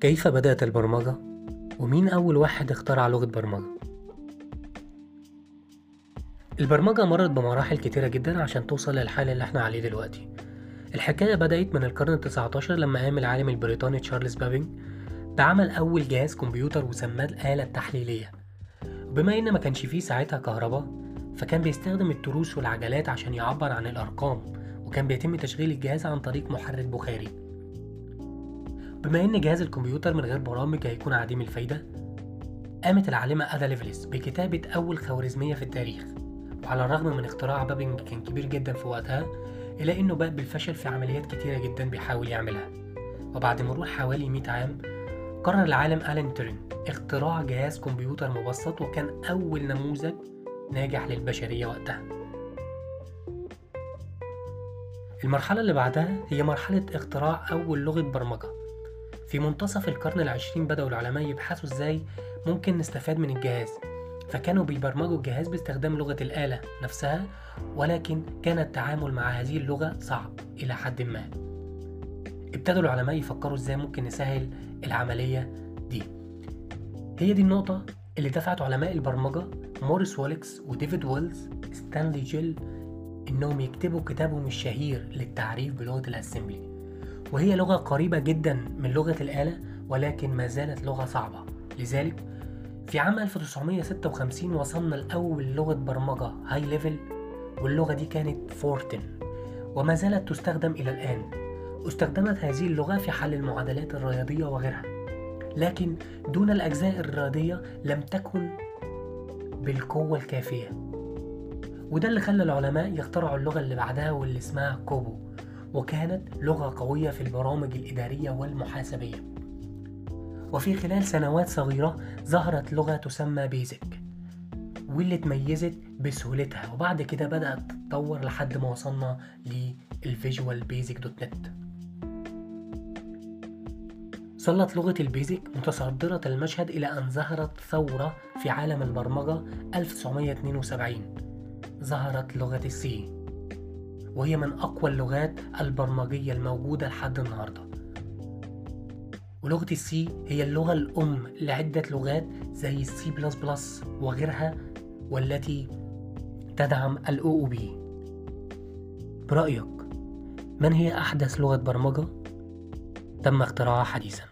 كيف بدأت البرمجة؟ ومين أول واحد اخترع لغة برمجة؟ البرمجة مرت بمراحل كتيرة جدا عشان توصل للحال اللي إحنا عليه دلوقتي الحكاية بدأت من القرن التسعة عشر لما قام العالم البريطاني تشارلز بابينج بعمل أول جهاز كمبيوتر وسماه الآلة التحليلية بما إن ما كانش فيه ساعتها كهرباء فكان بيستخدم التروس والعجلات عشان يعبر عن الأرقام وكان بيتم تشغيل الجهاز عن طريق محرك بخاري بما إن جهاز الكمبيوتر من غير برامج هيكون عديم الفايدة قامت العالمة أدا ليفلس بكتابة أول خوارزمية في التاريخ وعلى الرغم من اختراع بابنج كان كبير جدا في وقتها إلا إنه بقى بالفشل في عمليات كتيرة جدا بيحاول يعملها. وبعد مرور حوالي 100 عام قرر العالم ألين تورين اختراع جهاز كمبيوتر مبسط وكان أول نموذج ناجح للبشرية وقتها. المرحلة اللي بعدها هي مرحلة اختراع أول لغة برمجة. في منتصف القرن العشرين بدأوا العلماء يبحثوا إزاي ممكن نستفاد من الجهاز. فكانوا بيبرمجوا الجهاز باستخدام لغة الآلة نفسها ولكن كان التعامل مع هذه اللغة صعب إلى حد ما. ابتدوا العلماء يفكروا إزاي ممكن نسهل العملية دي. هي دي النقطة اللي دفعت علماء البرمجة موريس ويلكس وديفيد ويلر ستانلي جيل إنهم يكتبوا كتابهم الشهير للتعريف بلغة ال assembly. وهي لغة قريبة جدا من لغة الآلة ولكن ما زالت لغة صعبة. لذلك في عام 1956 وصلنا لأول لغة برمجة high level واللغة دي كانت Fortran وما زالت تستخدم إلى الآن. استخدمت هذه اللغة في حل المعادلات الرياضية وغيرها. لكن دون الأجزاء الرياضية لم تكن بالقوة الكافية. وده اللي خلى العلماء يخترعوا اللغة اللي بعدها واللي اسمها COBOL. وكانت لغة قوية في البرامج الإدارية والمحاسبية. وفي خلال سنوات صغيرة ظهرت لغة تسمى BASIC واللي اتميزت بسهولتها. وبعد كده بدأت تتطور لحد ما وصلنا لل Visual Basic .NET. ظلت لغة ال BASIC متصدرة المشهد إلى أن ظهرت ثورة في عالم البرمجة 1972 ظهرت لغة ال C. وهي من أقوى اللغات البرمجية الموجودة لحد النهاردة. ولغة ال C هي اللغة الأم لعدة لغات زي السي بلس بلس وغيرها والتي تدعم ال OOP برأيك من هي أحدث لغة برمجة؟ تم اختراعها حديثا؟